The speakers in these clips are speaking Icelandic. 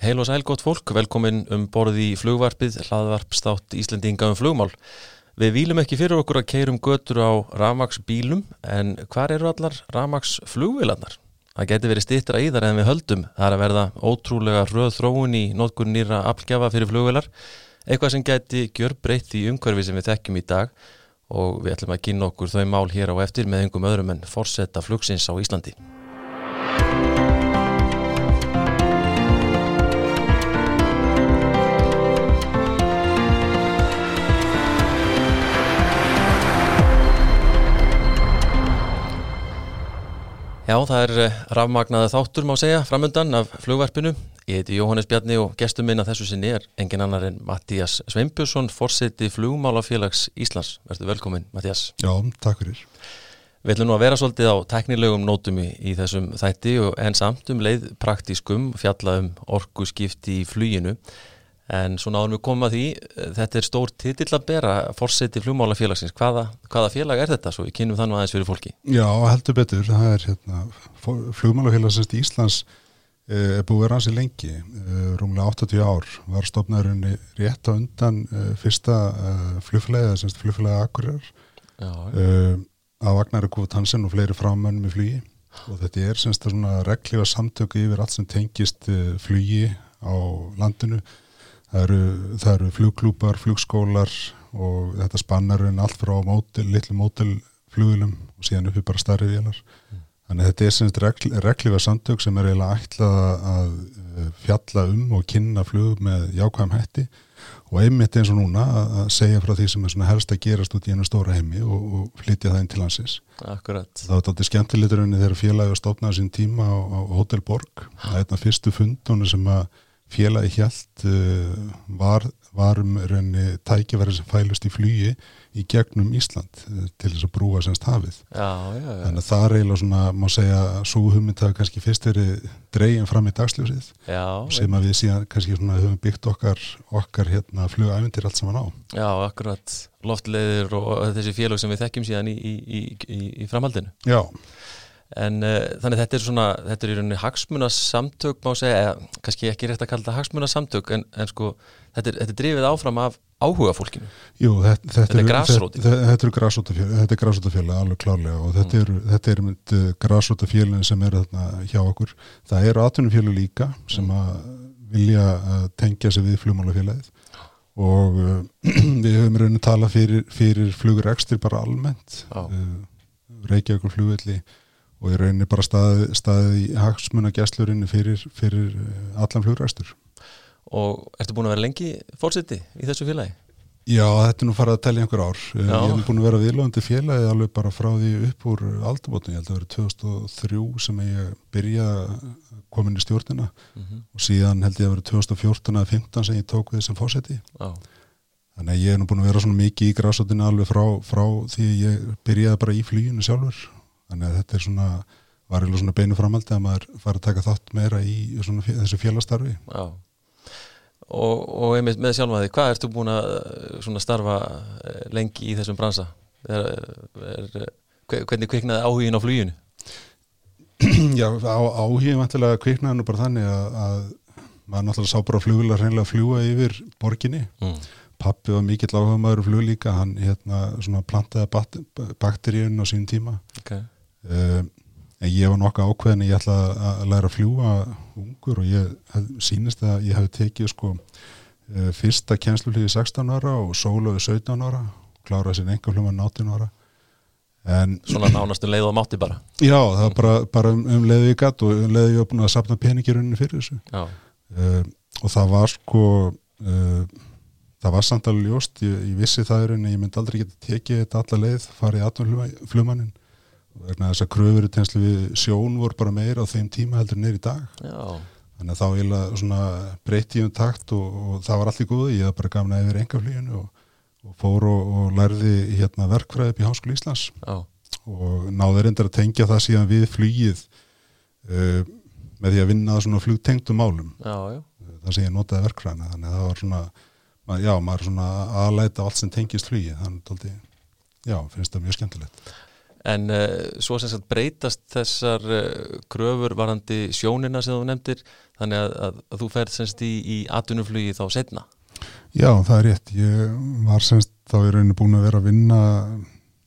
Heil og sæl gott fólk, velkomin um borði í flugvarpið, hlaðvarpstátt Íslendinga um flugmál. Við výlum ekki fyrir okkur að keirum götur á ramagsbílum, en hvar eru allar ramagsflugvilarnar? Það geti verið stittra í þar en við höldum. Það er að verða ótrúlega röð þróun í nótkur nýra aflgjafa fyrir flugvilar, eitthvað sem geti gjör breytt í umhverfi sem við þekkjum í dag og við ætlum að kynna okkur þau mál hér á eftir með einhverjum öðrum en forsetta flugsins á Íslandi. Já, það er eh, rafmagnaða þáttur má segja framöndan af flugvarpinu. Ég heiti Jóhannes Bjarni og gestur minn að þessu sinni er engin annar en Mattías Sveinbjörnsson, forseti flugmálafélags Íslands. Verður velkomin, Mattías. Já, takk fyrir. Við ætlum nú að vera svolítið á teknilegum nótum í, í þessum þætti en samt um leið praktískum fjalla um orgu skipti í fluginu. En svona áður við komum að því, þetta er stór titill að bera fórseti flugmálafélagsins. Hvaða, hvaða félag er þetta svo? Við kynum þannig aðeins fyrir fólki. Já, heldur betur. Það er hérna, flugmálafélagsins í Íslands er búið að vera hansi lengi, rúmlega 80 ár. Var stopnaðurinn rétt á undan fyrsta flugflæði, semst flugflæði Akureyrar. Að Vagnari Kúfut Hansen og fleiri frámönnum í flugi. Og þetta er semst svona reglífa samtöku yfir allt sem tengist flugi á landinu Það eru, það eru flugklúpar, flugskólar og þetta spannar en allt frá mótil, litlu mótilflugilum og síðan uppi bara starri vélar. Mm. Þannig að þetta er semst regl, reglifa samtök sem er eiginlega ætlað að fjalla um og kynna flug með jákvæm hætti og einmitt eins og núna að segja frá því sem er svona helst að gerast út í einu stóra heimi og, og flytja það inn til hansins. Akkurat. Það var þetta skemmtiliturinn þegar félagi að stofnaði sín tíma á, á Hotel Borg. Það er þetta fyrstu fundunum sem að félagi hjælt uh, var, var um raunni tækifæri sem fælust í flugi í gegnum Ísland uh, til þess að brúa semst hafið. Já, já, já. Þannig að það er eiginlega svona, má segja, svo hugmynd að kannski fyrst er dregin fram í dagsljósið Já, sem að við síðan kannski svona höfum byggt okkar, okkar hérna flugævendir allt saman á. já, akkurat. Loftleiðir og þessi félag sem við þekkjum síðan í, í, í, í, í framhaldinu. Já, En uh, þannig þetta er svona, þetta er í rauninni hagsmunasamtök má segja, eða kannski ekki rétt að kalla þetta hagsmunasamtök en, en sko þetta er, þetta er drifið áfram af áhuga fólkinu. Jú, þetta, þetta, Þetta er grasrótin. Þetta, er grásrótafélag alveg klárlega og þetta Mm. þetta eru mynd grásrótafélagin sem eru þarna hjá okkur. Það eru atvinnufélag líka sem Mm. að vilja að tengja sig við flugmálafélagið og uh, við höfum raunin talað fyrir, fyrir flugur ekstra bara almennt uh, Reykjavíkur flugvelli og í rauninni bara staðið staði í hagsmuna gæslurinni fyrir, fyrir uh, allan fluguræstur. Og ertu búin að vera lengi fórseti í þessu félagi? Já, þetta er nú farið að telja einhver ár. Uh, Já. Ég hef búin að vera viðlóðandi félagi alveg bara frá því upp úr aldabotni. Ég held að það verið 2003 sem ég byrja komin í stjórnina Mm og síðan held ég að verið 2014 eða 15 sem ég tók við sem fósetti. Já, Þannig að ég er nú búin að vera svona mikið í grásotinu alveg frá, frá því ég byrjaði bara í flýjunu sjálfur. Þannig að þetta er svona, var eiginlega svona beinu framaldi að maður fara að taka þátt meira í svona, þessu félastarfi. já. Og, og einmitt með sjálfa því, hvað ertu búin að eh, svona starfa eh, lengi í þessum bransa? Er, er, hve- hvernig kviknaði áhugin á fluginu? Já, áhugin vantilega kviknaði nú bara þannig að, að maður náttúrulega sá bara flugulega hreinlega að fljúa yfir borginni. Mm. Pappi var mikill áhuga maður um flug líka, hann hérna svona plantaði bakteríun á sín tíma. Okay. Uh, en ég var nokkuð ákveðin ég ætla að læra að fljúa ungur og ég hef, sýnist að ég hef tekið sko uh, fyrsta kjensluflýði 16 ára og sóluði 17 ára, kláraði sér enga fljóma 18 ára. En Svona nánastu leið og mátti bara. Já, það var bara, bara um, um leiði ég gatt og um ég var búin að sapna peningirunni fyrir þessu uh, og það var sko uh, það var samt alveg ljóst ég, ég vissi það er en ég myndi aldrei geta tekið þetta alla leið, farið aðtunum flugmannin vegna þess að kröfur í tenslu við sjón voru bara meira á þeim tíma heldur í dag. Já, þannig að þá breytti ég um takt og, og það var allt í góðu. Ég hef bara gamna yfir engaflíðinu og, og fór og, og lærði hérna verkfræði upp í Háskóli Íslands. Já, og náði reyndar að tengja það síðan við flugið uh, með því að vinna svona flugtengdum málum. Já, já. það sem ég notaði verkfræðina. Þannig að það var svona ma- já, maður er svona aðlæta allt sem tengist flugi þannig að já, finnst það mjög skemmtilegt en uh, svo sem sagt breytast þessar uh, kröfur varandi sjónina sem þú nefndir þannig að, að, að þú ferð semst í, í atvinnuflugi þá setna Já, það er rétt. Ég var semst þá í rauninu búin að vera að vinna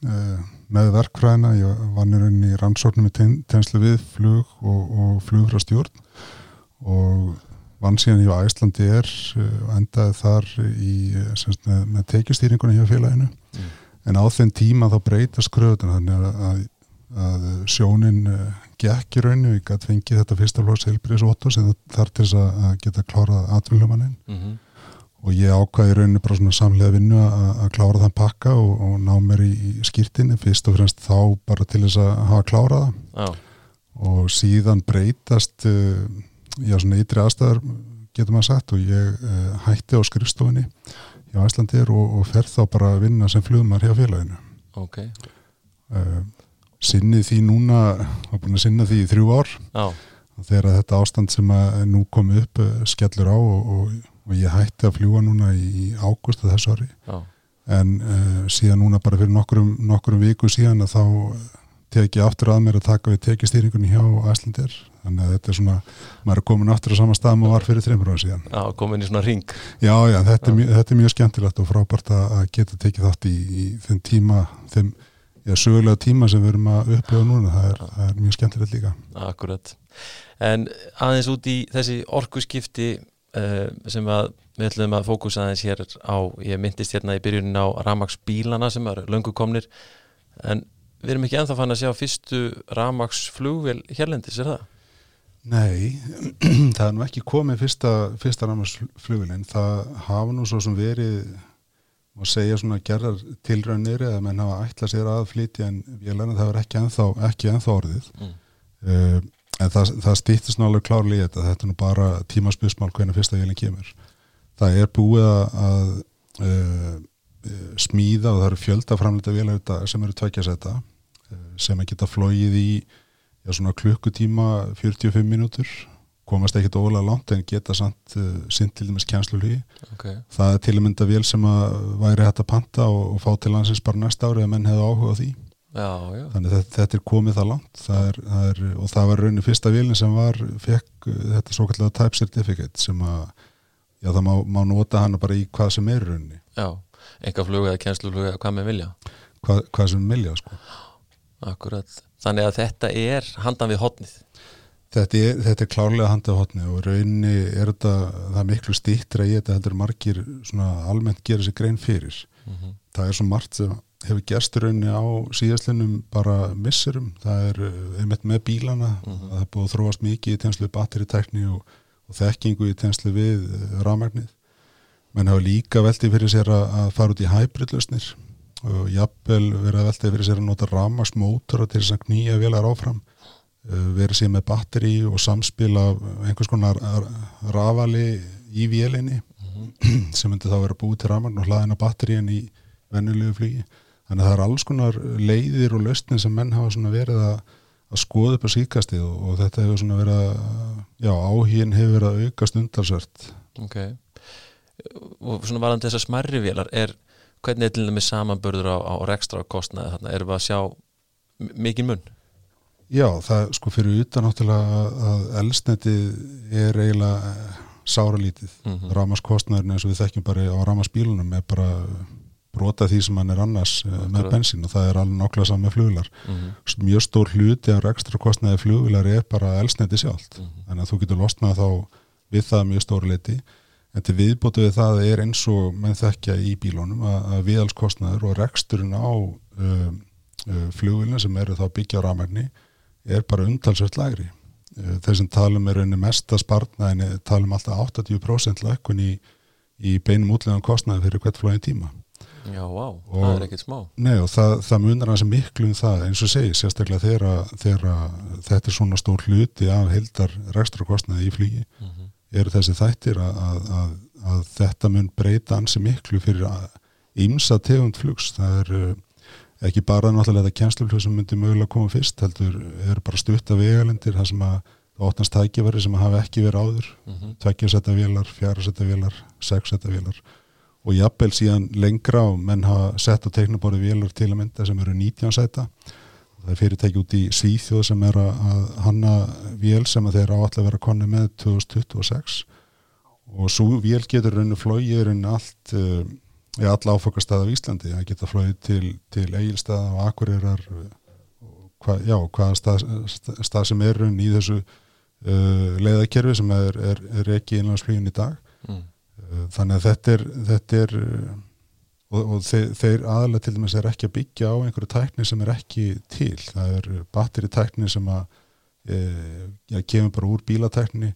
uh, með verkfræðina. Ég var í rauninu í rannsóknum í ten, tenslu við flug og, og flugra stjórn og vann síðan hjá Æslandi er uh, endaði þar í, semst, með, með tekjastýringunni hjá félaginu. Mm. En á þenn tíma þá breytast kröðuna þannig að, að, að sjónin uh, gekk í rauninu. Ég gæti fengið þetta fyrsta flóks heilbriðs 8 sem þar til þess að geta klárað atvinnlumannin. Mm -hmm og ég ákvaði rauninu bara svona samlega vinnu að klára þann pakka og, og ná mér í, í skýrtinni fyrst og fremst þá bara til þess að hafa klárað Já. og síðan breytast uh, já svona ytri aðstæðar getur maður sagt og ég uh, hætti á skrifstofinni hjá Æslandir og, og fer þá bara að vinna sem flugumar hjá félaginu okay. uh, sinnið því núna hafa búin að sinna því í þrjú ár Já. þegar þetta ástand sem að nú komi upp skellur á og, og og ég hætti að fljúa núna í ágúst að þessu ári Já. en uh, síðan núna bara fyrir nokkrum, nokkrum viku síðan að þá teki ég aftur að mér að taka við tekistýringunni hjá Æslandir þannig að þetta er svona, maður er komin aftur á sama stað maður var fyrir þreymur ára síðan. Já, komin í svona ring Já, já, þetta, já. Er, mjög, þetta er mjög skemmtilegt og frábært að geta tekið þátt í, í þeim tíma, þeim já, sögulega tíma sem við erum að upplifa núna. Það er, það er mjög skemmtilegt líka. Akkurat, en aðeins út í þessi orkuskipti uh, sem að við ætlum að fókusa aðeins hér á, ég myndist hérna í byrjunin á Ramax bílana sem er löngu komnir. En við erum ekki enþá fann að sjá fyrstu Ramax flugvel hérlendis, er það? Nei, það er nú ekki komið fyrsta, fyrsta Ramax flugvelin, það hafa nú svo sem verið og segja svona gerðar tilraunir eða menn hafa ætlað sér að flytja en ég lærna það er ekki enþá, ekki enþá orðið. Mm. uh, en það, það stýttist nálega klárlega í þetta. Þetta er nú bara tímaspjösmál hvernig fyrsta vélinn kemur. Það er búið að uh, smíða og það eru fjöldaframleita vélar sem eru tveikjasetta sem að geta flóið í já, svona klukkutíma 45 mínútur. Komast ekkit ólega langt en geta samt uh, sint til dæmis kjænslulígi okay. það er til að mynda vél sem að væri hægt að panta og, og fá til landsins bara næsta ári að menn hefði áhuga á því. Já, já. þannig þetta, þetta er komið það langt. Það er, það er, og það var raunin fyrsta vilin sem var, fekk uh, þetta svo kallega type certificate sem að já það má, má nota hana bara í hvað sem er rauninni. Já, enga flug eða kjensluflug eða hvað með vilja. Hva, hvað sem vilja sko Akkurat, þannig að þetta er handan við hotnið Þetta er, þetta er klárlega handið hotni og rauninni er þetta, það er miklu stýttra í þetta heldur margir svona almennt gera sér grein fyrir. Mm -hmm. Það er svo margt sem hefur gerst raunni á síðastlinnum bara missurum, það er eh, einmitt með bílana, mm -hmm. það er búið að þróast mikið í tenslu batteritekni og, og þekkingu í tenslu við eh, rafmagnið, menn hafa líka veldið fyrir sér að, að fara út í hybridlausnir og jafnvel verið að veldið fyrir sér að nota rafmagsmótora til þess að knýja velar áfram eh, verið sér með batteri og samspil af einhvers konar rafali í vélinni mm -hmm. sem myndi þá vera búið til rafmagn og hlaðina batteríin í vennulegu flugi Þannig að það er alls konar leiðir og löstin sem menn hafa verið að, að skoða upp á síkastið og, og þetta hefur verið að, já, áhín hefur verið að auka stundarsvert. Ok, og svona varðan þessar smarri vélar, er, hvernig er til dæmis samanbörður á, á rekstra kostnaði þarna, erum við að sjá mikið munn? Já, það sko fyrir utan náttúrulega að elsneti er eiginlega sáralítið, mm -hmm. rámaskostnaðurinn eins og við þekkjum bara á rámaspílunum er bara brota því sem hann er annars Akkurat. með bensin og það er alveg nokkla saman með flugvilar mm -hmm. mjög stór hluti af ekstra kostnaði flugvilar er bara elsneti sjálft mm -hmm. þannig að þú getur losnað þá við það mjög stóri liti en til viðbótu við það er eins og menn þekkja í bílónum að, að viðalskostnaður og reksturinn á uh, uh, flugvilina sem eru þá byggja á ramagni er bara umtalsvöld lagri uh, þeir sem talum er einni mesta spartna talum alltaf 80% lökkun í, í beinum útlegan kostnaði fyrir hvert flóin tíma. Já, vá, og, það er ekkert smá. Nei og það, það munar hans miklu um það eins og segi, sérstaklega þegar, þetta er svona stór hluti af heldar rekstrakostnaði í flýgi mm -hmm. Eru þessi þættir að, að, að, að þetta mun breyta ansi miklu fyrir ímsa tegund flugs. Það er eh, ekki bara náttúrulega þetta kjænsluflug sem myndi mögulega koma fyrst heldur er bara stutta vegalendir það sem að óttast tækifæri sem hafa ekki verið áður. Mm -hmm. tveggjarsetta vélar, fjárasetta vélar sexsetta vélar. Og jafnvel síðan lengra og menn hafa sett á teiknaborði vélur til að mynda sem eru 19 seta það er fyrirtæki út í Svíþjóð sem er að hanna vél sem að þeir á allir vera konni með 2026 og svo vél getur rauninu flóið rauninu allt uh, í alla áfokastæða á Íslandi. Það geta flóið til, til eigilstæða og akkurirar hva, já, hvaða stað, stað sem er rauninu í þessu uh, leiðakerfi sem er, er, er ekki innlandsflugin í dag. Mm. þannig að þetta er, þetta er og, og þeir, þeir aðalega til dæmis er ekki að byggja á einhverju tækni sem er ekki til. Það er batteritækni sem að e, já, kemur bara úr bílatækni.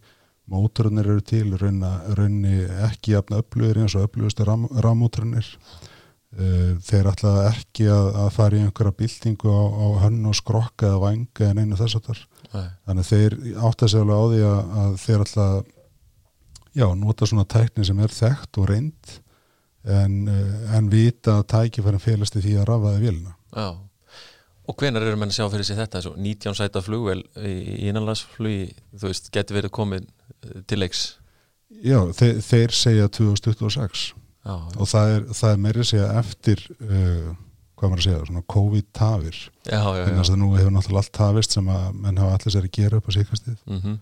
Mótorunir eru til raunni ekki jafn öflugir eins og öflugustu ram, rammótorunir e, þeir ætla ekki að, að fara í einhverja bildingu á, á hönn og skrokka eða vanga en einu þess að þar þannig að þeir átt að segja á því að, að þeir ætla já, nota svona tækni sem er þekkt og reynd en, eh, en vita að tækifærin félast í því að rafaði vilna Já, og hvenar eru menn að sjá fyrir sig þetta? 19 sæta flugvel í innanlandsflugi, þú veist, getur verið komið eh, til leiks? Já, þeir, þeir segja 2026 já, já. og það er, það er meiri segja eftir uh, hvað maður að segja, svona COVID-tafir. Þannig að nú hefur náttúrulega allt tafist sem að menn hafa allir sér að gera upp á síkastið mm -hmm.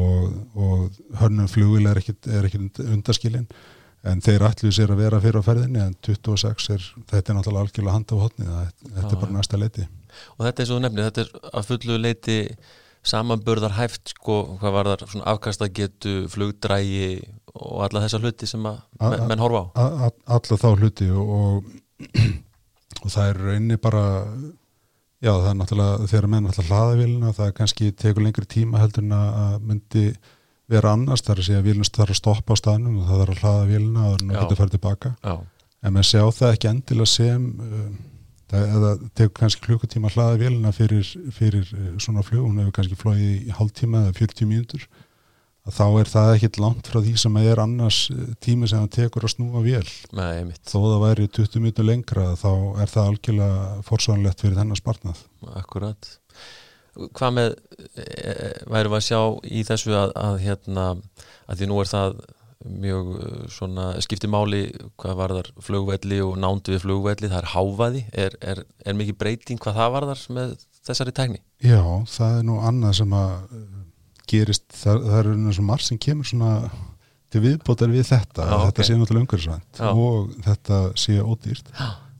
og, og hörnum flugil er ekkit undaskilinn en þeir ætlu sér að vera fyrir á ferðinni en 26 er, þetta er náttúrulega algjörlega handa á hotni, þetta er bara næsta leiti. Og þetta er svo nefnir, þetta er að fullu leiti samanbörðar hæft sko, hvað var þar, svona afkastagetu flugdrægi og alla þessa hluti sem að a, menn horfa á. a, Alla þá hluti og, og, og það er reyni bara já það er náttúrulega þegar menn náttúrulega hlaðavíluna, það kannski tekur lengri tíma heldur en að myndi vera annars, það er að segja að vilnust þarf að stoppa á staðnum og það þarf að hlaða vilna og það getur að fara tilbaka. Já. en maður sjá það ekki endilega sem uh, það, tegur kannski klukkutíma að hlaða vilna fyrir, fyrir uh, svona fljóð, hún hefur kannski flóið í hálftíma eða 40 mínútur. Að þá er það ekkit langt frá því sem er annars uh, tími sem það tekur að snúa vel Nei, þó það væri 20 mínútur lengra þá er það algjörlega forsvanlegt fyrir þennan spartnað Akkurat hvað með e, værum við að sjá í þessu að, að hérna að því nú er það mjög svona skipti máli hvað varðar flugvelli og nándu við flugvelli, það er háfaði er, er, er mikið breyting hvað það varðar með þessari tækni? Já, það er nú annað sem að gerist, það, það er eins og marg sem kemur svona til viðbótar við þetta, Já, þetta okay. sé náttúrulega umhverfisvænt og þetta sé ódýrt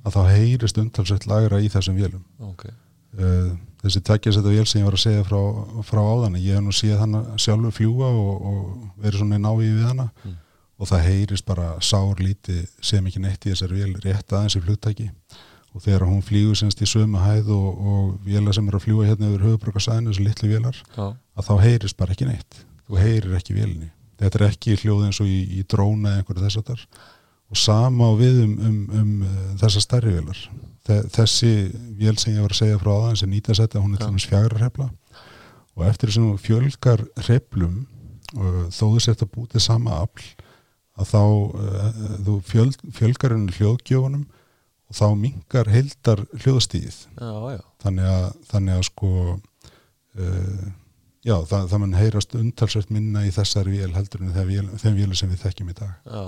að þá heyrist umtalsett lagra í þessum vélum okay. uh, þessi takkjast þetta vél sem ég var að segja frá, frá áðan ég hef nú síðan hann sjálfur fljúa og, og verið svona í návið við hana. Mm. og það heyrist bara sár líti sem ekki neitt í þessari vél rétt aðeins í flugtæki. Og þegar hún flýgur semst í sömu hæð og, og vélar sem er að fljúa hérna yfir höfubrökkarsæðinu, þessu litlu vélar Já. að þá heyrist bara ekki neitt. Þú heyrir ekki vélni, þetta er ekki hljóð eins og í, í dróna eða einhverju þess að þar og sama á við um, um, um, um þessar stærri vélar. Þessi vél sem ég var að segja frá aðeins er nýtasetta, hún er til dæmis fjagra hrepla og eftir þessum fjölgar hreplum þó þú sett að bútið sama afl að þá uh, þú fjöl, fjölgar henni hljóðgjóðunum og þá mingar heildar hljóðstíð þannig að, þannig að sko uh, já það, það mann heyrast untalsvægt minna í þessari vél heldur en þeim vél sem við þekkjum í dag. Já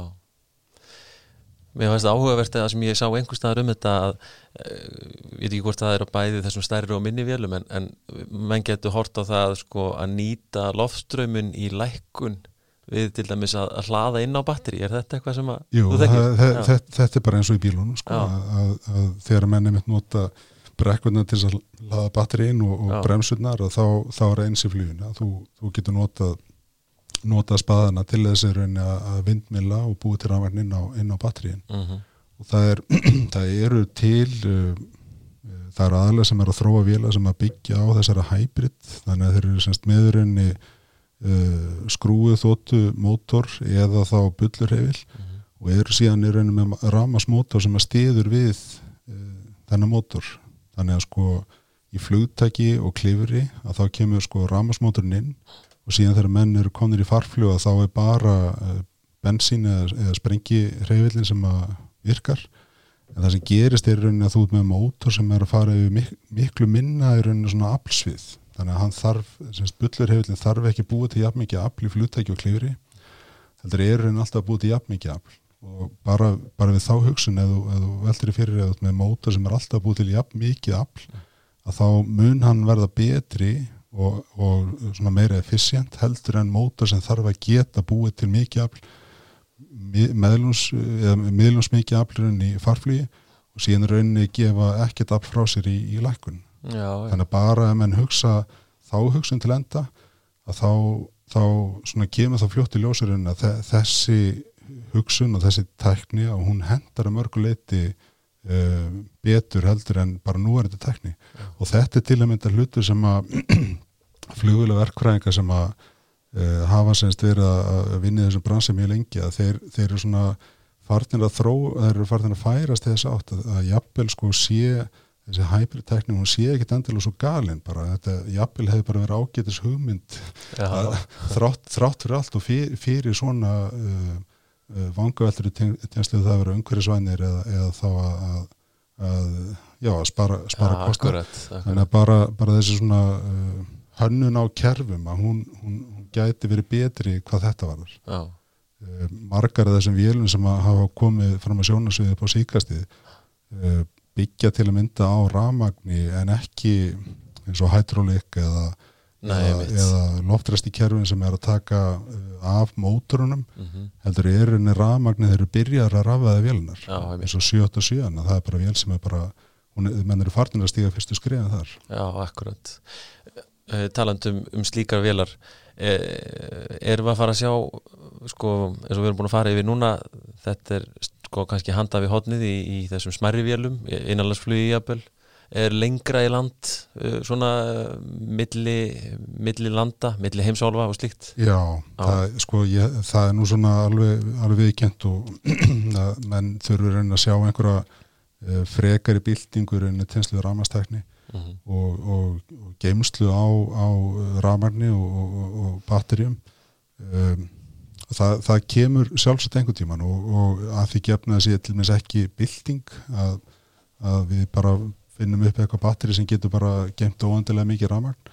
Mér finnst það áhugavert að sem ég sá einhver staðar um þetta að ég eh, veit ekki hvort það er á bæði þessum stærri og minni vélum en, en menn getur hort á það sko, að nýta loftströmmun í lækkun við til dæmis að, að hlaða inn á batteri er þetta eitthvað sem að Jú, þetta, þetta er bara eins og í bílunum sko, að, að, að þegar menn er mitt nota brekkurna til að hlaða batteri inn og, og bremsurnar þá, þá er eins í flugina þú, þú getur notað nota spaðana til þess að vindmila og búið til rafvægn inn á, á batteríin uh mhm. -huh. og það, er, það eru til uh, það eru aðlega sem er að þróa vila sem að byggja á þessara hybrid þannig að þeir eru semst meðurinni uh, skrúið þóttu mótor eða þá bullurheifil uh mhm. -huh. og eru síðan í rauninu með ramasmótor sem að stiður við uh, þennan mótor þannig að sko í flugtæki og klifri að þá kemur sko ramasmótorinn inn og síðan þegar menn eru konir í farfljóða þá er bara eh, bensín eða, eða sprengi reyfillin sem virkar. En það sem gerist er rauninni að þú ert með mótor sem er að fara yfir mik miklu minna í rauninni svona aflsvið. Þannig að hann þarf, semst bullurhefillin þarf ekki búið til jafn mikið afl í flutæki og klifri þetta er rauninni alltaf búið til jafn mikið afl. Og bara, bara við þá hugsun eða þú veldur í fyrir eða með mótor sem er alltaf búið til jafn mikið afl að þá mun hann verða betri og, og svona meira efficient heldur en mótor sem þarf að geta búið til mikið afl meðlums, mikið aflurinn í farflýi og síðan rauninni gefa ekkert afl frá sér í, í lækun já, þannig að bara ef mann hugsa þá hugsun til enda að þá, þá svona kemur þá fljótt í ljósurinn að þessi hugsun og þessi tækni og hún hendar að mörguleiti uh, betur heldur en bara nú er þetta tækni. Ja. og þetta er til að mynda hlutur sem að flugvila verkfræðingar sem að uh, hafa semst verið að vinni þessum bransi mjög lengi að þeir, þeir eru svona farnir að þró, þeir eru farnir að færast þess átt að, að jafnvel sko sé þessi hybrid-tekník, hún sé ekki endilega svo galinn bara, þetta jafnvel hefur bara verið ágætis hugmynd þrátt, þrátt fyrir allt og fyrir, fyrir svona uh, uh, vangaveltur í tjensluðu það að vera umhverjusvænir eða, eða þá að, að, já, að spara, spara ja, kostar þannig að bara, bara þessi svona uh, hönnun á kerfum að hún, hún, hún gæti verið betri hvað þetta varður uh, margar af þessum vélum sem hafa komið fram að sjónasviði på síkastið uh, byggja til að mynda á ramagni en ekki eins og hydrolik eða Nei, eða, eða loftræst í kerfin sem er að taka uh, af mótorunum mm -hmm. heldur er einni rafmagnir þeir eru byrjar að rafaða vélunar eins og 7-7 það er bara vél sem er bara menn eru farnir að stíga fyrstu skriðan þar. Já, akkurat talandum um slíkar vélar uh, erum við að fara að sjá sko, eins og við erum búin að fara yfir núna þetta er sko kannski handa við hodnið í, í þessum smerri vélum innanlandsflugi í Abel er lengra í land uh, svona milli, milli landa, milli heimsálfa og slikt Já, það, sko, ég, það er nú svona alveg, alveg viðkjent og menn þurfur að sjá einhverja frekari bildingur en tenslu ramastækni uh mhm. -huh. og, og, og geimslu á, á ramarni og, og batterjum um, það, það kemur sjálfsagt einhvern tíman og að því gefna þessi til meins ekki bilding að, að við bara finnum upp eitthvað batteri sem getur bara gemt óandilega mikið ramagn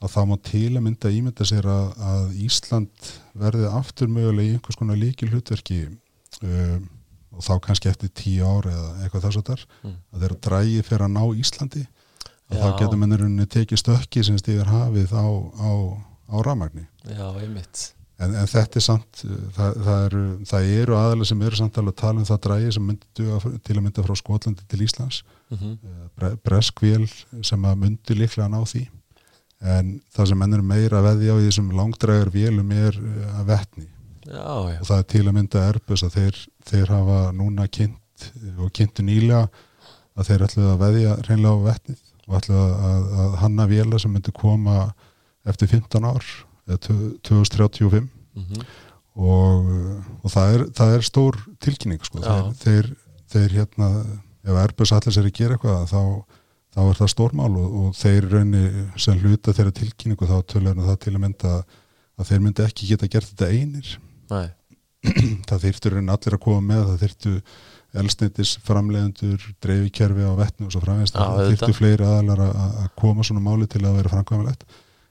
að það má til að mynda ímynda sér að, að Ísland verði aftur mögulega í einhvers konar líkil hlutverki um, og þá kannski eftir tíu ári eða eitthvað þess að þar mm. að þeirra drægi fyrir að ná Íslandi að þá getur mennurinn tekið stökki sem stíður hafið á, á, á ramagni Já, einmitt En, en þetta er samt, það, það eru, eru aðalega sem eru samt alveg að tala um það drægi sem myndu til að mynda frá Skotlandi til Íslands, mm -hmm. breskvél sem að myndu líklega að ná því. En það sem ennur meira veði á því sem langdrægar vélum er eh, að vetni. Já, já. Og það er til að mynda erbus að þeir, þeir hafa núna kynnt og kynntu nýlega að þeir ætlu að veðja reynlega á vetnið og ætlu að, að, að hanna véla sem myndu koma eftir 15 ár 2035 mm -hmm. og, og það, er, það er stór tilkynning sko. þeir, þeir, þeir hérna ef Airbus allir sér að gera eitthvað þá, þá er það stórmál og, og þeir raunni sem hluta þeirra tilkynningu þá tölur það til að mynda að þeir myndi ekki geta gert þetta einir Nei. það þyrftur raunni allir að koma með það þyrftu elsnittis framleiðendur, dreifikerfi á vettnu og svo framvegst, það þyrftu fleiri aðalar að koma svona máli til að vera framkvæmulegt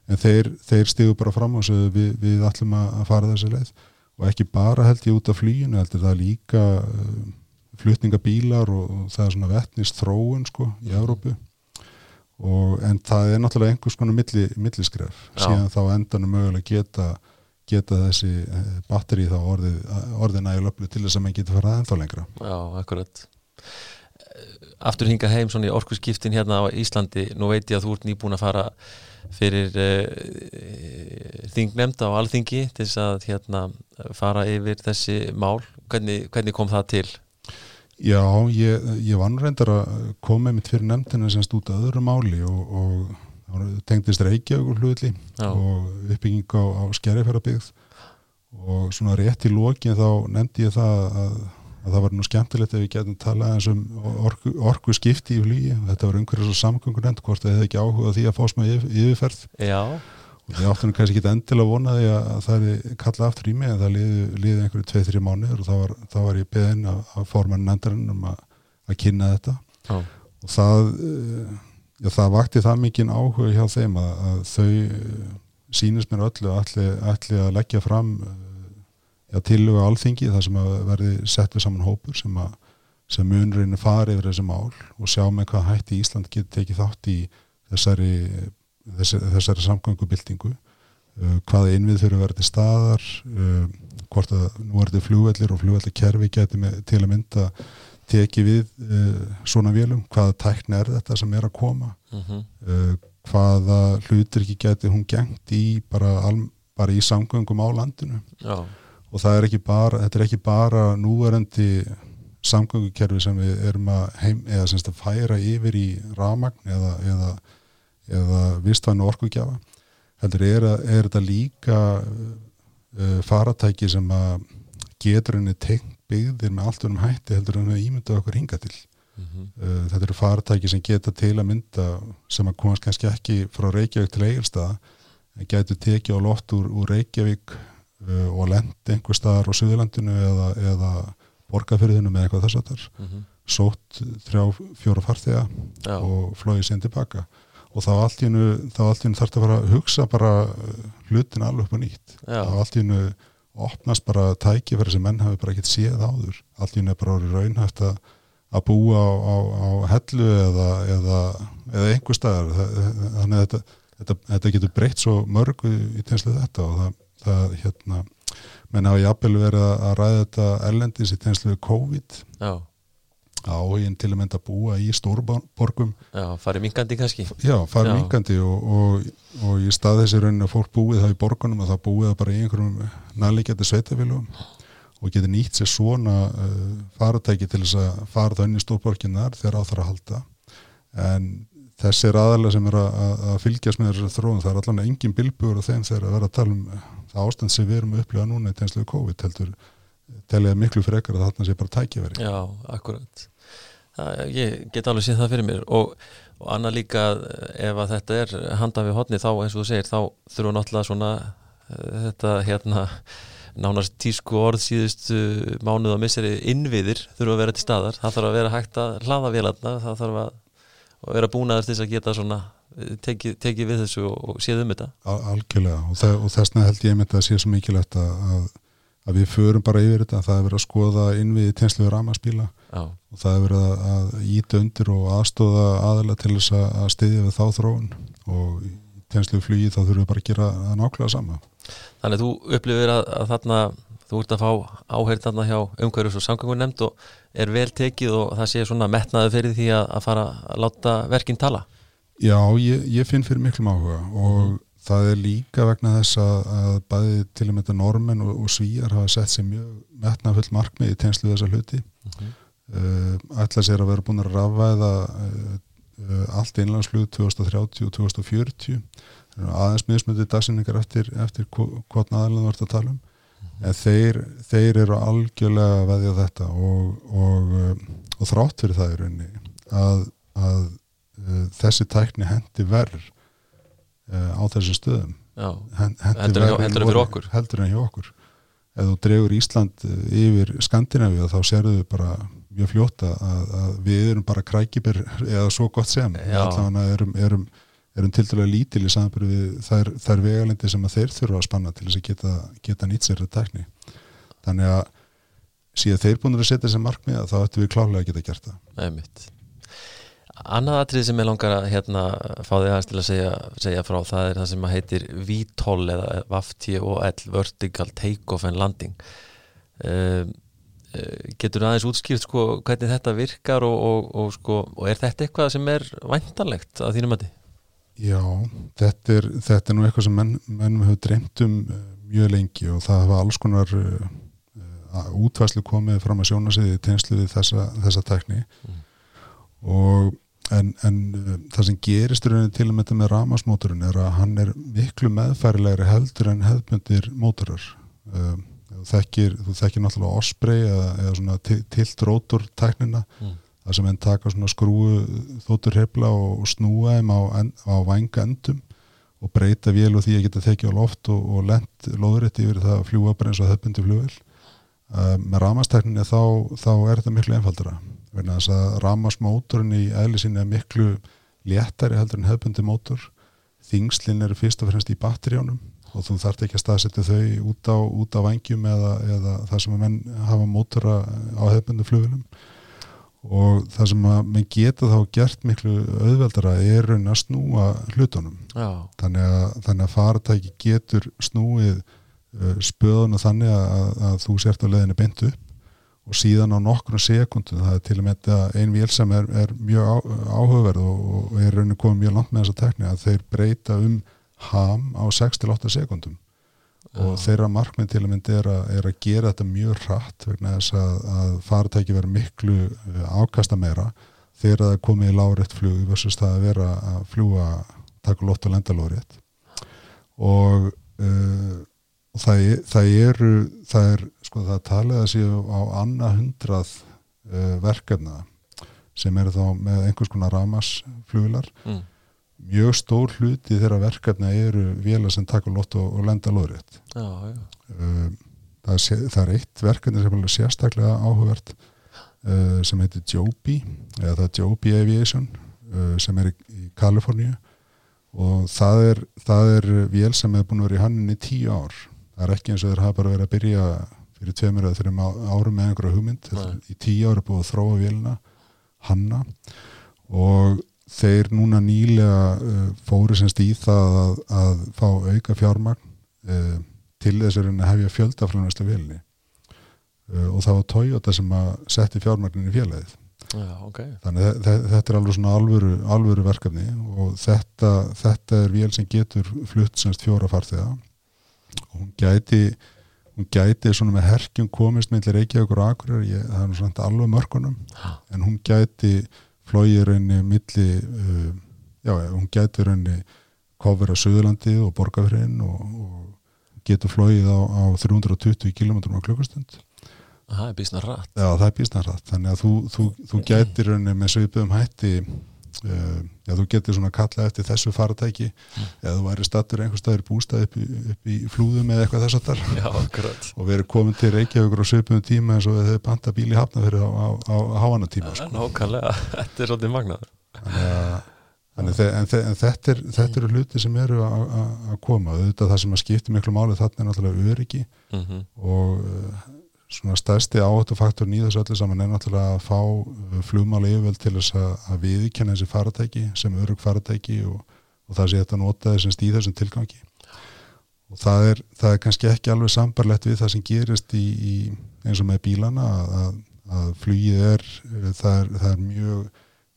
en þeir, þeir stigu bara fram og segðu við, við ætlum að fara þessi leið. Og ekki bara held ég út af flýinu heldur það líka uh, flutningabílar og, og það er svona vettnist þróun sko í Európu og en það er náttúrulega einhvers konar milli, milliskref. Síðan þá endanum mögulega geta geta þessi uh, batteri þá orðið nægulöflu til þess að mann getur farað ennþá lengra. Já, akkurat. Aftur hinga heim svona í orkusskiptin hérna á Íslandi, nú veit ég að þú ert nýbúin að fara fyrir uh, þingnemnd á alþingi til þess að hérna, fara yfir þessi mál. Hvernig, hvernig kom það til? Já, ég, ég var reyndar að koma mitt fyrir nefndina sem stúta öðru máli og, og tengdist Reykjavík hlutli og uppbygging á, á skerjafærabíð og svona rétt í lókin þá nefndi ég það að að það var nú skemmtilegt ef við getum talað eins um orku, orku skipti í flýi þetta var umhverjus og samgöngur end hvort það hefði ekki áhugað því að fá smá yfir, yfirferð. Já. og ég áttu nú kannski ekki endilega vonaði að það hefði kallað aftur í mig en það liði, liði einhverju 2-3 mánuður og þá var, þá var ég beðin að formann nendarinn um að, að kynna þetta. Já. og það já, það vakti það mikinn áhuga hjá þeim að, að þau eh, sínist mér öllu allir að leggja fram já, tiluga alþingi þar sem að verði sett við saman hópur sem að sem munurinn fari yfir þessi mál og sjá með hvað hætti Ísland getur tekið þátt í þessari, þessari, þessari samgöngubildingu uh, hvaða innvið þurfa að vera til staðar hvort að nú er þetta flugvellir og flugvellikerfi geti með, til að mynda teki við uh, svona vélum, hvaða tækni er þetta sem er að koma mm -hmm. uh, hvaða hlutir ekki geti hún gengt í bara, al, bara í samgöngum á landinu Já, og það er ekki bara, þetta er ekki bara núverandi samgöngukerfi sem við erum að heim, eða semst að færa yfir í ramagn eða, eða, eða vistvænu orkugjafa heldur er, er þetta líka uh, faratæki sem að getur henni tengt byggðir með allt um hætti heldur en við ímynda okkur hinga til. Mm uh, þetta eru faratæki sem geta til að mynda sem að komast kannski ekki frá Reykjavík til Egilstað en getur tekið á loft úr, úr Reykjavík uh, og lendi einhver staðar á Suðurlandinu eða, eða borgarfyrðinu með eitthvað þess að þar mhm. sótt þrjá, fjóra farþega Já, og flóið síðan tilbaka. Og þá allt í hennu þarf að fara að hugsa bara uh, hlutin alveg upp á nýtt. Já, þá allt í hennu opnast bara tækifæri sem menn hafi bara ekkert séð áður. Hennu er bara orðið raunhæft að að búa á, á, á hellu eða, eða, eða einhver staðar. Þannig að þetta, þetta, þetta getur breytt svo mörgu í tenslu þetta og það, það hérna menn hafa jafnvel verið að ræða þetta erlendis í tenslu COVID. Já, áhugin til að mynda að búa í stórborgum. Já, farið minkandi kannski. Já, fara Já. minkandi og, og, og í stað þessi raunin að fólk búið það í borgunum að það búið það bara í einhverjum nærleikjandi sveitafélugum og getur nýtt sér svona uh, faratæki til þess að fara það inn í stórborginnar þegar á þar að halda. En þessi er aðalega sem er að, að- að fylgjast með þessari þróun. Það er allan engin bilbugur á þeim þegar að vera að tala um það ástand sem við erum að upplifa núna í tenslu COVID heldur telja miklu frekar að þarna sé bara tækifæri. Já, akkurat. Það, Ég get alveg séð það fyrir mér. Og, og annað líka ef að þetta er handa við hotni þá eins og þú segir þá þurfa náttúrulega svona uh, þetta hérna nánast tísku orð síðustu mánuð og misseri innviðir þurfa að vera til staðar. Það þarf að vera hægt að hlaða vélarna það þarf að vera búnaður til þess að geta svona eh, tekið teki við þessu og, og séð um þetta. Al- algjörlega. Og, og þessna held ég einmitt að sé svo mikilvægt að, að, við förum bara yfir þetta það er verið að skoða innviði tenslu við ramaspíla og það er verið að, íta undir og aðstóða aðalega til þess að, styðja við þá þróun. Og í tenslu við flugi þá þurfum við bara að gera það nákvæmlega sama. Þannig að þú upplifir að, að þarna þú ert að fá áheyrð þarna hjá umhverjus og samgöngun nefnd og er vel tekið og það sé svona metnaði fyrir því að, að fara að láta verkinn tala? Já, ég, ég finn fyrir miklum áhuga og það er líka vegna þess að, að bæði til og með þetta normen og, og svíjar hafa sett sér mjög metnafull markmið í tenslu við þessa hluti. Uh, ætla sér að vera búin að rafvæða uh, uh, allt einlandsflug 2030 og 2040 Það eru aðeins miðsmöndi dagsinningar eftir, eftir hvort aðalega þú ert að tala um. En þeir, þeir eru algjörlega að veðja þetta og, og, og þrátt fyrir það í rauninni að, að þessi tækni hendi verð uh, á þessum stöðum. Heldur en fyrir okkur? heldur en hjá okkur. Ef þú dregur Ísland uh, yfir Skandinavíu þá sérðu við bara mjög fljóta að, að við erum bara krækibir eða svo gott sem. Allavega erum, erum, erum til dæla lítil í samanbyrju við þær, þær vegalendi sem þeir þurfa að spanna til þess að geta, geta nýtt sér þetta tækni. Þannig að síðan þeir búin að setja þessi markmið þá ættum við klálega að geta gert það. Einmitt Annað atrið sem ég langar að hérna, fá þig aðeins til að segja, segja frá það er það sem að heitir VTOL eða VAFTOL Vertical Takeoff and Landing um, Getur aðeins útskýrt sko, hvernig þetta virkar og, og, og, sko, og er þetta eitthvað sem er væntanlegt að þínum mati? Já, þetta er, þetta er nú eitthvað sem menn, mennum hefur dreymt um uh, mjög lengi og það hafa alls konar uh, uh, útvæslu komið fram að sjóna sig í teinslu við þessa, þessa tekni Mm. og en, en uh, það sem gerist rauninni til að mynda með ramasmótorun er að hann er miklu meðfærilegri heldur en hefðbundir mótorar. Um, þú þekkir, þú þekkir náttúrulega Osprey eða, eða svona til- tilt rótur tæknina Mm. það sem enn taka svona skrúu þóttur hefla og, og snúa þeim á, á vænga endum og breyta vél og því að geta tekið á loft og, og lent loðrétt yfir það að fljúa bara eins og hefbundi flugvel uh, með ramastekninni þá, þá er þetta miklu einfaldara vegna þess að ramasmótorinn í eðli sinni er miklu léttari heldur en hefbundi mótor. Þingslinn eru fyrst og fremst í batterjónum og þú þarft ekki að staðsetja þau út á, út á vangjum eða, eða það sem að menn hafa mótora á hefbundi flugvelum og það sem að menn geta þá gert miklu auðveldara er raun að snúa hlutunum. Þannig að, þannig að faratæki getur snúið uh, spöðuna þannig að, að þú sért á leðinu beint upp og síðan á nokkrum sekundum það er til og með ein vél sem er, er mjög áhugaverð og, og er raunin komið mjög langt með þessa tekni að þeir breyta um ham á 6-8 sekundum og Já. þeirra markmið til að myndi er er að gera þetta mjög hratt vegna þess að, að faratæki vera miklu ákasta meira þegar það er komið í lárétt flug versus það að vera að fljúa taka lótt og lenda lárétt og, uh, og það, það eru það er sko það talið að séu á annað hundrað uh, verkefna sem eru þá með einhvers konar ramasflugilar mm. mjög stór hluti þeirra verkefna eru vélar sem taka lótt og, og lenda já, já. uh, það, það er eitt verkefni sem er sérstaklega áhugavert uh, sem heitir Joby eða það er Joby Aviation uh, sem er í, í Kaliforníu og það er, það er vél sem er búin að vera í hanninni tíu ár það er ekki eins og þeir hafa bara verið að byrja fyrir tveimur eða þreim árum með einhverja hugmynd. Í tíu ár er búið að þróa vélina hanna. Og þeir núna nýlega uh, fóru semst í það að, að fá auka fjármagn uh, til þess að hefja fjöldaflunaslu vélni uh, og það var Toyota sem að setti fjármagnin í félagið. Já, ok. Þannig þetta er alveg svona alvöru, alvöru verkefni og þetta, þetta er vél sem getur flutt semst fjóra farþega hún gæti hún gæti svona með herkjum komist með Reykjavík og Akureyri, ég, það er nú svona alveg mörkunum en hún gæti flóið raunni milli uh, já, hún gæti raunni kofur á Suðurlandi og Borgafriðin og, og getur flóið á, á 320 km á klukkustund. Það er bísna rætt Já, það er býstnarrætt, þannig að þú, þú, þú getur rauninni með svipuðum hætti uh, já, þú getur svona kalla eftir þessu faratæki eða þú væri stattur einhver staður bústað upp, í- upp í flúðum eða eitthvað þess að þar og verið komin til Reykjavíkur á svipuðum tíma eins og þau panta bíl í hafna fyrir á, á, á háana tíma sko. Nákvæmlega, þetta er svolítið magnað. Þannig að Þannig, þe- en, þe- en þetta, er, þetta eru hluti sem eru að- koma. Auðvitað það sem að skipta miklu máli þarna er náttúrulega öryggi mm -hmm. og svona stærsti áhættufaktorn í þessu öllu saman er náttúrulega að fá uh, flugmáli yfirvöld til þess að, að viðkenna þessi faratæki sem örug faratæki og, og það sé þetta nota þessum í þessum tilgangi. Og það er, það er kannski ekki alveg sambarlegt við það sem gerist í, í eins og með bílana að, að, flugið er uh, það er, það er mjög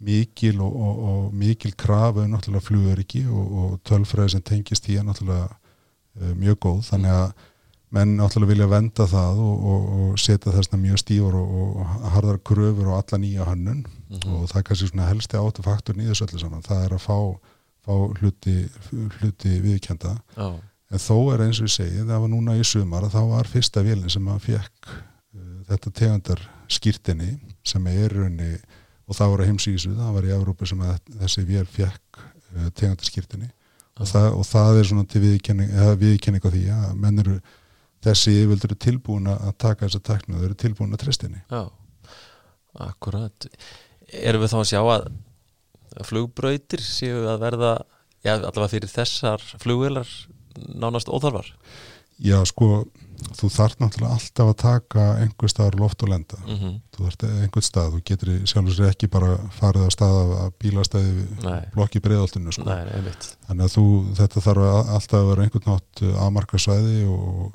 mikil og, og, og mikil krafa um náttúrulega flugöryggi og, og tölfræði sem tengist í er náttúrulega uh, mjög góð. Þannig að menn náttúrulega vilja venda það og, og, og setja þessna mjög stífur og, og harðar kröfur og alla nýja hönnun. Og það er kannski svona helsti í þessu öllu saman, það er að fá, fá hluti, hluti viðkjönda Já, en þó er eins og ég segi, það var núna í sumar að þá var fyrsta vélinn sem að fekk uh, þetta tegundar skýrtinni sem er raunni og það voru heimsísu, það var í Evrópu sem að þessi vél fekk uh, tegundar skýrtinni og, það, og það er svona til viðkenning, viðkenning á því að menn eru þessi yfirvöldur eru tilbúin að taka þessa teknu, þau eru tilbúin að tristinni já Akkurat. Erum við þá að sjá að flugbrautir séu að verða já, allavega fyrir þessar flugvélar nánast óþarfar? Já, sko, þú þarf náttúrulega alltaf að taka einhver staðar loft og lenda. Mm -hmm. þú þarf einhvern stað, þú getur sér ekki bara farið á stað af bílastæði blokki breiðaltinu sko. nei, þannig að þú, þetta þarf að- alltaf að vera einhvern nátt afmarka svæði og,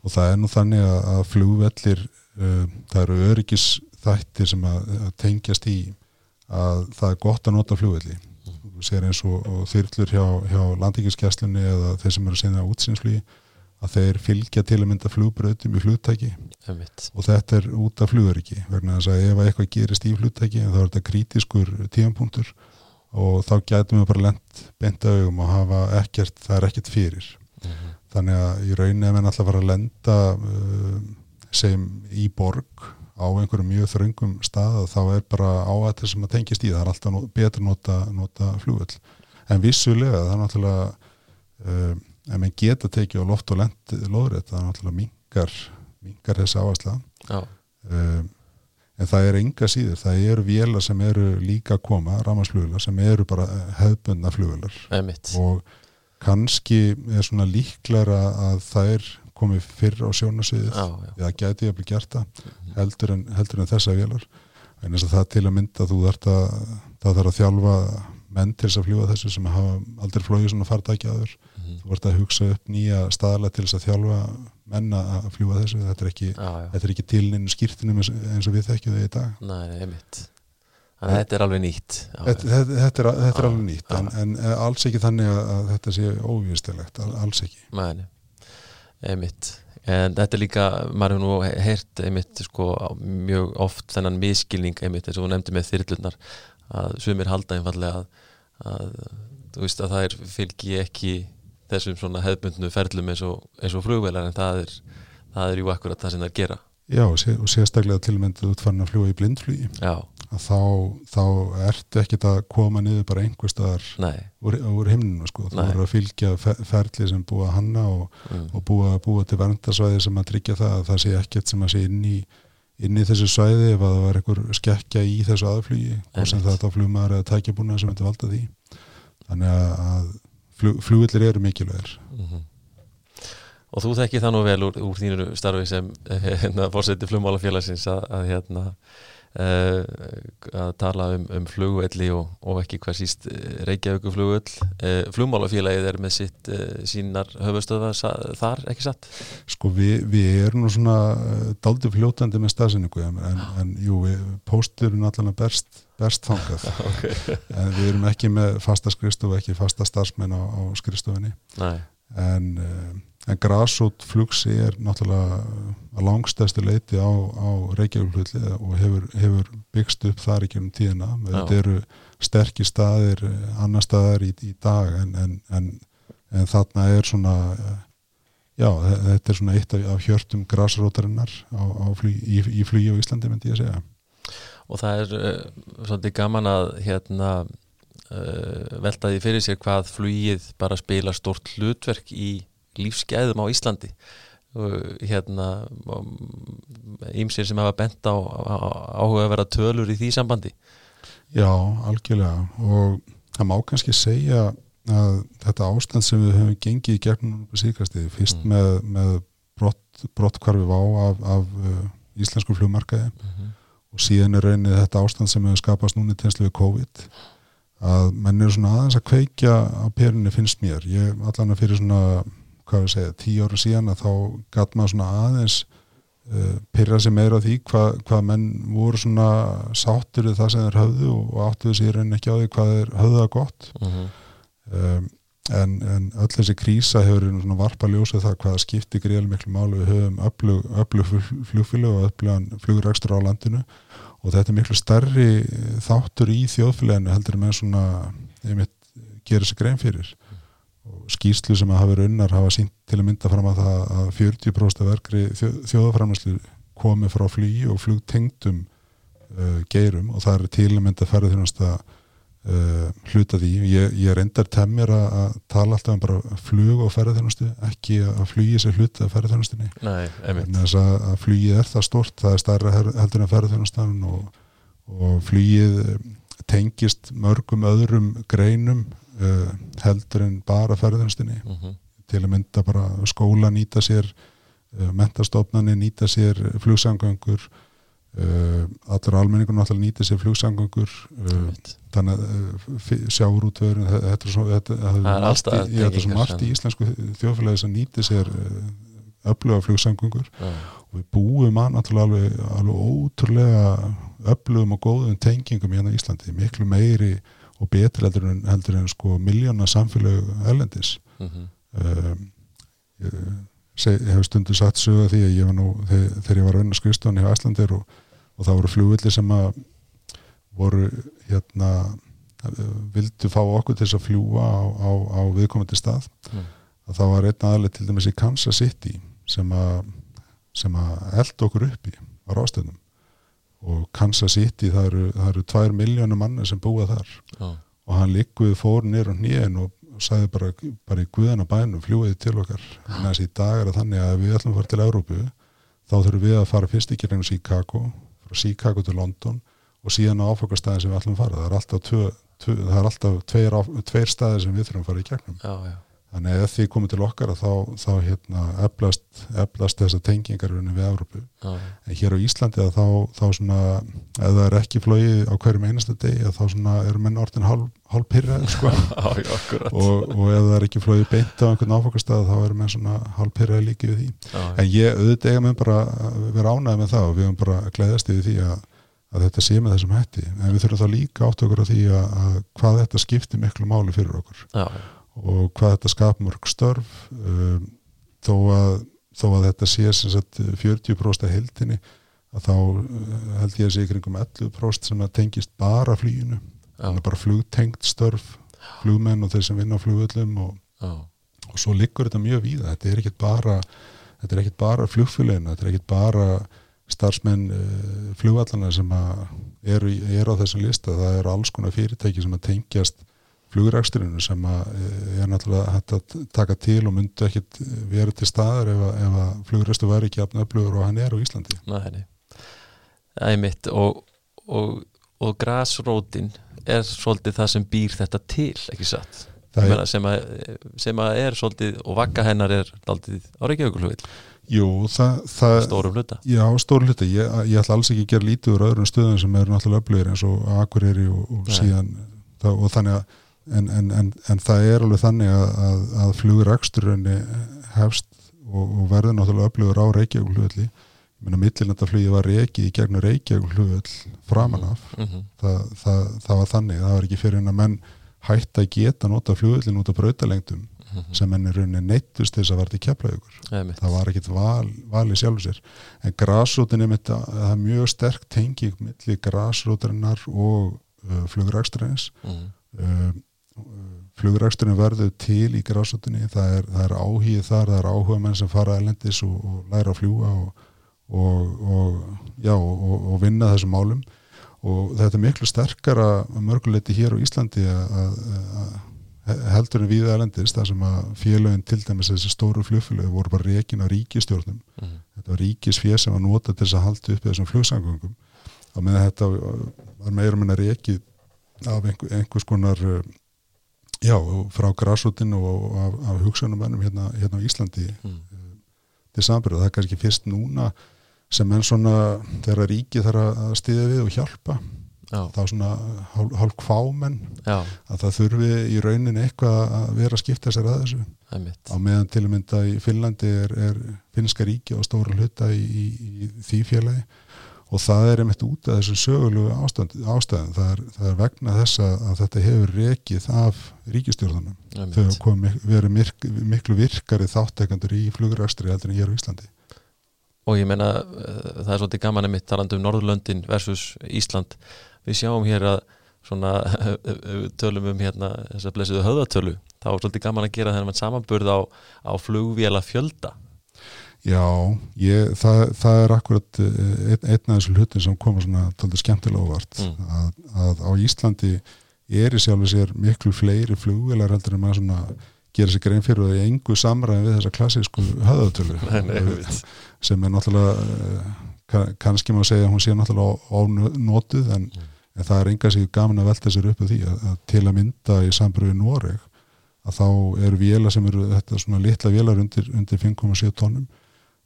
og það er nú þannig að, að flugvellir uh, það eru öryggis þættir sem að, að tengjast í að það er gott að nota flugvelli. Þú sér eins og, og þyrlur hjá, hjá landingiskesslunni eða þeir sem eru að sinna útsinsflugi að þeir fylgja til að mynda flugbröðum í flugtæki. Og þetta er út af flugöryggi vegna þess að ef eitthvað gerist í flugtæki þá er þetta krítiskur tíðanpunktur og þá gætum við bara lent beint augum og hafa ekkert, það er ekkert fyrir. Mm -hmm. Þannig að í rauninni ef menn alltaf fara að lenda uh, sem í borg á einhverjum mjög þröngum stað þá er bara áættir sem að tengist í það. Er alltaf betur nota, nota flugvöll. En vissulega það er náttúrulega uh, ef menn geta tekið á loft og lent loðrið það er náttúrulega mingar mingar þessi Já, um, en það er enga síður. Það eru vélar sem eru líka að koma ramarsfluglar sem eru bara hefðbundna fluglar og kannski er svona líklara að þær komið fyrr á sjónasviðið eða gæti að bli gert það heldur en, heldur en þessa vélar. En þess að það til að mynda þú þarf að, það þarf að þjálfa menn til þess að fljúa þessu sem hafa aldrei flóið svona fartæki aður Mhm. þú vart að hugsa upp nýja staðlega til þess að þjálfa menn að fljúa þessu. Þetta er ekki, er ekki tilninu skýrtinum eins og við þekkjum þau í dag. Nei, einmitt Þannig að þetta er alveg nýtt. Þetta, þetta, þetta, er, þetta er alveg nýtt en, en eh, alls ekki þannig að, að þetta sé óvíðstilegt, alls ekki. Nei, einmitt. En þetta er líka, maður hefur nú heyrt einmitt sko mjög oft þennan miskilning einmitt eins og þú nefndi með þyrlunar að sumir halda einfallega að, að þú veist að það er fylgi ekki þessum svona hefðbundnu ferlum eins og, eins og flugvelar en það er, það er jú akkurat það sem það gera. Já, og sé- og sérstaklega tilmyndið út farin að fljúa í blindflugi. Já, að þá, þá ertu ekkit að koma niður bara einhver staðar úr, úr himninu sko, þú voru að fylgja fe- ferli sem búa hanna og, mm. og búa, búa til verndarsvæði sem að tryggja það að það sé ekkert sem að sé inn í inn í þessu svæði ef að það var einhver skekkja í þessu aðflugi og sem þetta flugmaður eða tækjabúna sem þetta valda því. Þannig að, flug, flugvillir eru mikilvægir. Mhm. Og þú þekki það nú vel úr, úr þínu starfi sem hérna, fórseti flugmálafélagsins að, að hérna að tala um, um flugvelli og, og ekki hvað síst eh, Reykjavíku flugvöll uh, flugmálafélagið er með sitt sínar höfustöða þar, ekki satt? Sko við, við erum nú svona daldi fljótandi með stafsynningu en, en, en jú, pósturinn allan að berst, berst þangað. Okay. en við erum ekki með fasta skrifstofu, ekki fasta starfsmenn á, á skrifstofunni. Nei, en, en grásút flugsi er náttúrulega að langstæstu leiti á, á Reykjavík og hefur, hefur byggst upp þar ekki um tíðina. Þetta eru sterkir staðir eh, annar staðar í, í dag en, en, en, en þarna er svona eh, já, þe- þetta er svona eitt af, af hjörtum á flug, í, í flugi á Íslandi myndi ég að segja. Og það er uh, svolítið gaman að hérna uh, velta því fyrir sér hvað flugið bara spila stort hlutverk í lífsgæðum á Íslandi. Hérna ímsir sem hafa bent á, áhuga að vera tölur í því sambandi. Já, algjörlega. Og það má kannski segja að þetta ástand sem við höfum gengið í gegnum síðkastið, fyrst Mm. með, með brott, brottkvarfi vá af, af uh, íslensku flugmarkaði og síðan er raunnið þetta ástand sem hefur skapast núna í tenslu við COVID að menn eru svona aðeins að kveikja á perinni finnst mér, ég allan að fyrir svona hvað við segja, tíu ára síðan að þá gatt maður svona aðeins uh, pyrra sig meira á því hvað, hvað menn voru svona sáttur við það sem þeir höfðu og, áttuðu sér raunin ekki á því hvað þeir höfðu það gott. Mm -hmm. um, en, en öll þessi krísa hefur svona varpa ljósið það hvaða skipti greiðlega miklu máli. Við höfum öflug, flugfélag og öflugan flugrækstur á landinu og þetta er miklu starri þáttur í þjóðfélaginu heldur en með svona einmitt gera sér grein fyrir og skýslu sem að hafa verið unnar hafa sínt til að mynda fram að það að 40% af verkri þjó, þjóðaframlæslu komi frá flugi og flugtengdum uh, geirum og það er til að mynda ferðið þjónast að uh, hluta því. Ég, ég reyndar temmir að, að tala alltaf um bara flug og ferðarþjónustu ekki að flugi sér hluta af ferðarþjónustunni Nei, einmitt. Þess að, að flugið er það stort það er starra heldur en ferðarþjónustan og, og flugið eh, tengist mörgum öðrum greinum uh, heldur en bara ferðarþjónustunni mm -hmm. til að mynda bara skóla nýta sér uh, mentastofnani nýta sér flugsamgöngur. Uh, allur almenningun náttúrulega nýta sér flugsamgöngur. Uh, þannig að sjáurútvörun þetta er svo þetta, staðar þetta er svo margt í íslensku þjóðfélagi sem nýti sér öfluga flugsamgöngur. Og við búum að náttúrulega alveg, alveg ótrúlega öflugum og góðum tengingum hérna í Íslandi, miklu meiri og betri heldur en, heldur en sko miljóna samfélög erlendis mm -hmm. um, ég, seg, ég hef stundu satt sögða því að ég var nú þegar, þegar ég var að vinna skrifstofan í Æslandir og, og það voru flugvillir sem að voru hérna vildu fá okkur til þess að fljúa á, á, á viðkomandi stað Mm. að það var einn aðlega til dæmis í Kansas City sem að sem að elda okkur upp í á ráðstöðnum og Kansas City það eru, það eru tvær miljónum manni sem búa þar. Já, og hann likkuði fór nýr og nýjan og sagði bara, bara í guðana bænum fljúiði til okkar. En þessi í dag er það þannig að við ætlum að fara til Európu þá þurfum við að fara fyrst ekki reynum Chicago frá Chicago til London og síðan á áfokastæðin sem við ætlum að fara. Það er alltaf, tvö, tvö, það er alltaf tveir, tveir staðir sem við þurfum að fara í gegnum. Já, já, Þannig að ef því komið til okkar þá, þá hérna, eflast, eflast þessar tengingar við Európu. Já, En hér á Íslandi að þá, þá svona, ef það er ekki flóið á hverjum einasta degi, þá eru menn orðin hálf, pyrraði, sko. já, já, akkurat og, og ef það er ekki flóið beint á einhvern áfokastað, þá eru menn svona hálf pyrraði líki við því. já, En ég auðvitað eiga með bara að vera ánægð með það og við höfum bara að gleðast yfir því að, að þetta sé með þessum hætti. En við þurfum þá líka átt okkur á því að, að hvað þetta skiptir miklu máli fyrir okkur já, og hvað þetta skap mörg störf um, þó, að, þó að þetta sé sem sagt 40% af heldinni að þá uh, held ég að sé í kringum 11% sem að tengist bara flýinu, já, þannig að bara flugtengt störf, flugmenn og þeir sem vinna á flugvöllum og, og svo liggur þetta mjög víða, þetta er ekkit bara þetta er ekkit bara flugfélagina þetta er ekkit bara starfsmenn uh, flugvallana sem að eru, eru á þessum lista, það eru alls konar fyrirtæki sem að tengjast flugræksturinu sem eh, er náttúrulega hægt að taka til og myndu ekkit vera til staðar ef að, að flugrækstur væri ekki afn öflugur og hann er á Íslandi. nei, Það er mitt og, og, og grasrótin er svolítið það sem býr þetta til, ekki satt? Er, sem, að, sem að er svolítið og vakka hennar er daldið á Reykjavíkulhugvill jú, það, það stórum hluta. Já, stór hluti. Ég, ég ætla alls ekki að gera lítið úr öðrum stöðum sem eru náttúrulega öflugir eins og Akureyri og, og síðan og þannig að en, en, en, en það er alveg þannig að, að, að fluguræksturinn hefst og, og verður náttúrulega öflugur á Reykjavík ég meina millinandaflugi var reikið í gegnum Reykjavík framan af. Mm -hmm. það, það, það var þannig, það var ekki fyrir en að menn hætt að geta nota flugullin út af brautalengdum Mhm. sem menn er rauninni neittust þess að verði keflaugur það var ekkit val, val í sjálfu sér. En grásrótin er mitt að það er mjög sterk tenging milli grásrótarinnar og uh, flugrækstræðins mm uh, flugræksturinn verður til í grásrótinni, það er, er áhugið þar, það er áhuga menn sem fara elendis og, og læra að fljúa og, og, og, já, og, og vinna þessum málum. Og þetta er miklu sterkara að mörguleiti hér á Íslandi að, að, að heldur en við elendis þar sem að félögin til dæmis þessi stóru flugfélög voru bara reikin á ríkistjórnum -hmm. þetta var ríkisfér sem var nota til þess að halda upp þessum flugsangungum og með þetta var meira meina reikið af einhver, einhvers konar uh, já, frá grásútin og af, af hugsunumennum hérna, hérna á Íslandi. Mm. til sambröð, það er kannski fyrst núna sem enn svona þegar ríkið þarf að stiðja við og hjálpa já, þá svona hálf, hálf kvámenn já, að það þurfi í raunin eitthvað að vera að skipta sér að þessu. Það er mitt á meðan til að mynda í Finnlandi er, er finnska ríki á stóra hluta í, í, í því félagi og það er einmitt út af þessum sögulegu ástæðum. Það er, það er vegna þess að, þetta hefur rekið af ríkistjórnunum þau komið verið mirk, miklu virkari þáttekandur í flugræstri heldur en hér á Íslandi. Og ég meina uh, það er svolítið gaman einmitt talandi um Norðurlöndin versus Ísland. Við sjáum hér að svona tölum um hérna þess að blessiðu höfðatölu þá er svolítið gaman að gera þennan samanburð á, á flugvéla fjölda Já, ég, það, það er akkurat eh, einn, einn af þessu hlutin sem koma svona tóldur skemmtilega óvart Mm. að, að á Íslandi er í sjálfu sér miklu fleiri flugvelar heldur en maður svona gera sér grein fyrir og það er engu samræði við þessa klassísku nei, einmitt. sem er náttúrulega eh, kann- kannski má segja að hún sé náttúrulega ónotuð en, Mm. en það er enga sig gaman að velta sér upp á því að, að til að mynda í sambröðu Noreg að þá eru vélar sem eru þetta svona litla vélar undir, undir 5,7 tónum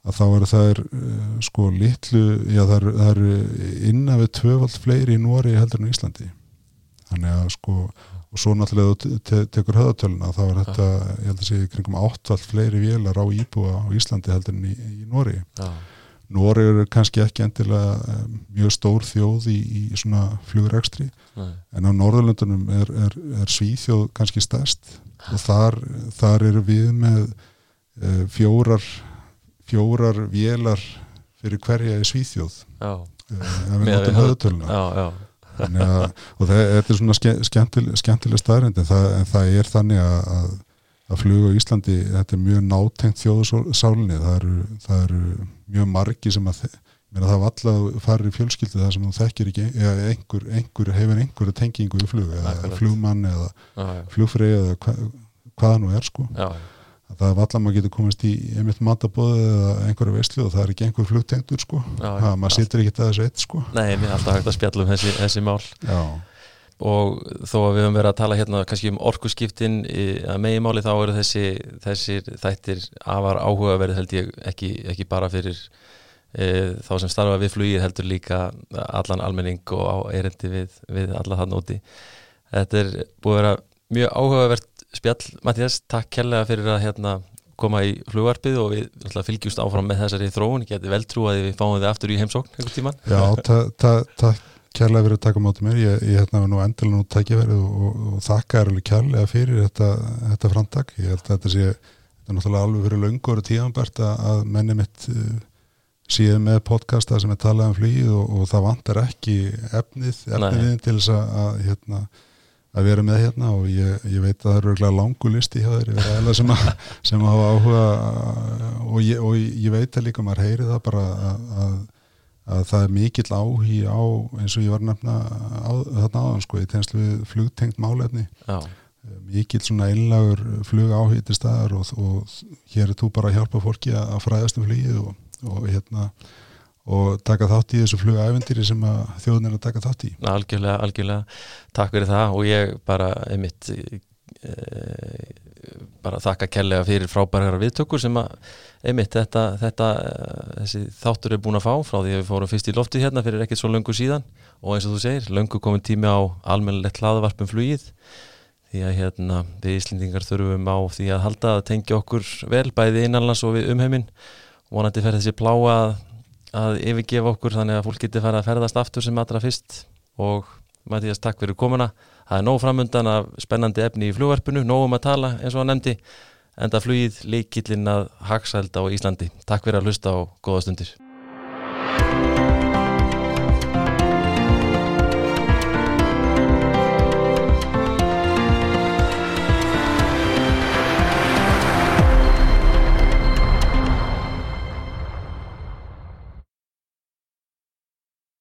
að þá eru er uh, sko litlu, já það eru, innan við tvöfald fleiri í Nóri heldur en á Íslandi. Þannig að sko og svo náttúrulega te- te tekur höðatöluna þá er þetta, ég held að segja kringum áttfald fleiri vélar á íbúa á Íslandi heldur en í, í Nóri já, Nóri eru kannski ekki endilega um, mjög stór þjóð í, í svona flugrekstri nei, en á Norðurlöndunum er, er, er Svíþjóð kannski stærst. Og þar, þar eru við með uh, fjórar fjórar vélar fyrir hverja í Svíþjóð. Notum höfð- höðutöluna og þetta er svona ske, skemmtileg, skemmtileg staðrind en það, en það er þannig að, að, að flug á Íslandi, þetta er mjög nátengt þjóðsálinni, það eru, það eru mjög margi sem að meina það var alltaf farir í fjölskyldu það sem þú þekkir ekki, eða einhver, einhver hefur einhverju tengingu í flug eða flugmann eða flugfreyja eða hva, hvað það nú er sko. Já, það er valla maður getur komist í einmitt matabóði eða einhverju veislu og það er ekki einhver flugtengdur sko. Já, já. maður situr ekki að þessu eitt sko. Nei, mér er alltaf hægt að spjalla um þessi, þessi mál. Já, og þó að við höfum verið að tala hérna kannski um orkuskiptin að megimáli þá eru þessi þessir þættir afar áhugaverð held ég ekki, ekki bara fyrir e, þá sem starfa við flugið heldur líka allan almenning og á erendi við, við alla það nóti þetta er búið að vera mjög áhugavert spjall Mattias, takk kærlega fyrir að hérna koma í flugvarpið og við fylgjumst áfram með þessari þróun, ég geti vel trú að við fáum þið aftur í heimsókn einhvern tíman Já, takk kærlega fyrir að taka mótið mér, ég, ég hérna nú endilega nú takja verið og, og, og þakka er alveg kærlega fyrir þetta, þetta framtak, ég held að þetta sé þetta er náttúrulega alveg fyrir laungur og tíanbært að menni mitt uh, síðan með podcasta sem er talað um flýið og, og það vantar ekki efnið, efnið til þess að hérna að vera með hérna og ég, ég veit að það eru langu listi hjá þeir sem, að, sem að hafa áhuga og ég, og ég veit að líka maður heyri það bara að, að að það er mikill áhí á eins og ég var nefna á, þarna áðan sko, í tegnslu við flugtengt málefni Já. Mikill svona einlagur flug áhí til staðar og, og hér er þú bara að hjálpa fólki að fræðast um flugið og, og hérna og taka þátt í þessu flugævendyri sem þjóðin er að taka þátt í. Algjörlega, algjörlega, takk fyrir það og ég bara, einmitt e, bara þakka kellega fyrir frábæra viðtökur sem að einmitt þetta, þetta eh, þáttur er búin að fá frá því að við fórum fyrst í lofti hérna fyrir ekkert svo löngu síðan. Og eins og þú segir, löngu komin tími á almennilegt hlaðavarpum flugið. Því að hérna við Íslendingar þurfum á því að halda að tengja okkur vel bæði innanlands og við umheimin vonandi fer þessi plá að, yfirgefa okkur þannig að fólk getur fara að ferðast aftur sem allra fyrst og Mattías takk fyrir komuna það er nóg framundan af spennandi efni í flugvarpinu, nóg um að tala eins og að nefndi enda flugið leikillin að haksælda á Íslandi. Takk fyrir að hlusta og góða stundir.